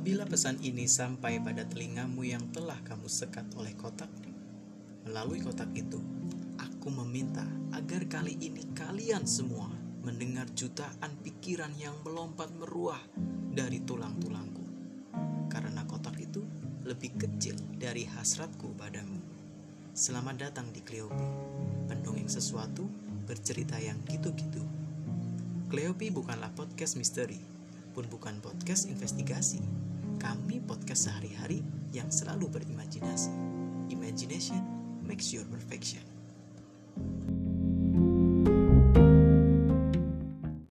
Apabila pesan ini sampai pada telingamu yang telah kamu sekat oleh kotak, melalui kotak itu, aku meminta agar kali ini kalian semua mendengar jutaan pikiran yang melompat meruah dari tulang-tulangku. Karena kotak itu lebih kecil dari hasratku padamu. Selamat datang di Cleopi, pendongeng sesuatu bercerita yang gitu-gitu. Cleopi bukanlah podcast misteri, pun bukan podcast investigasi. Podcast sehari-hari yang selalu berimajinasi. Imagination makes your perfection.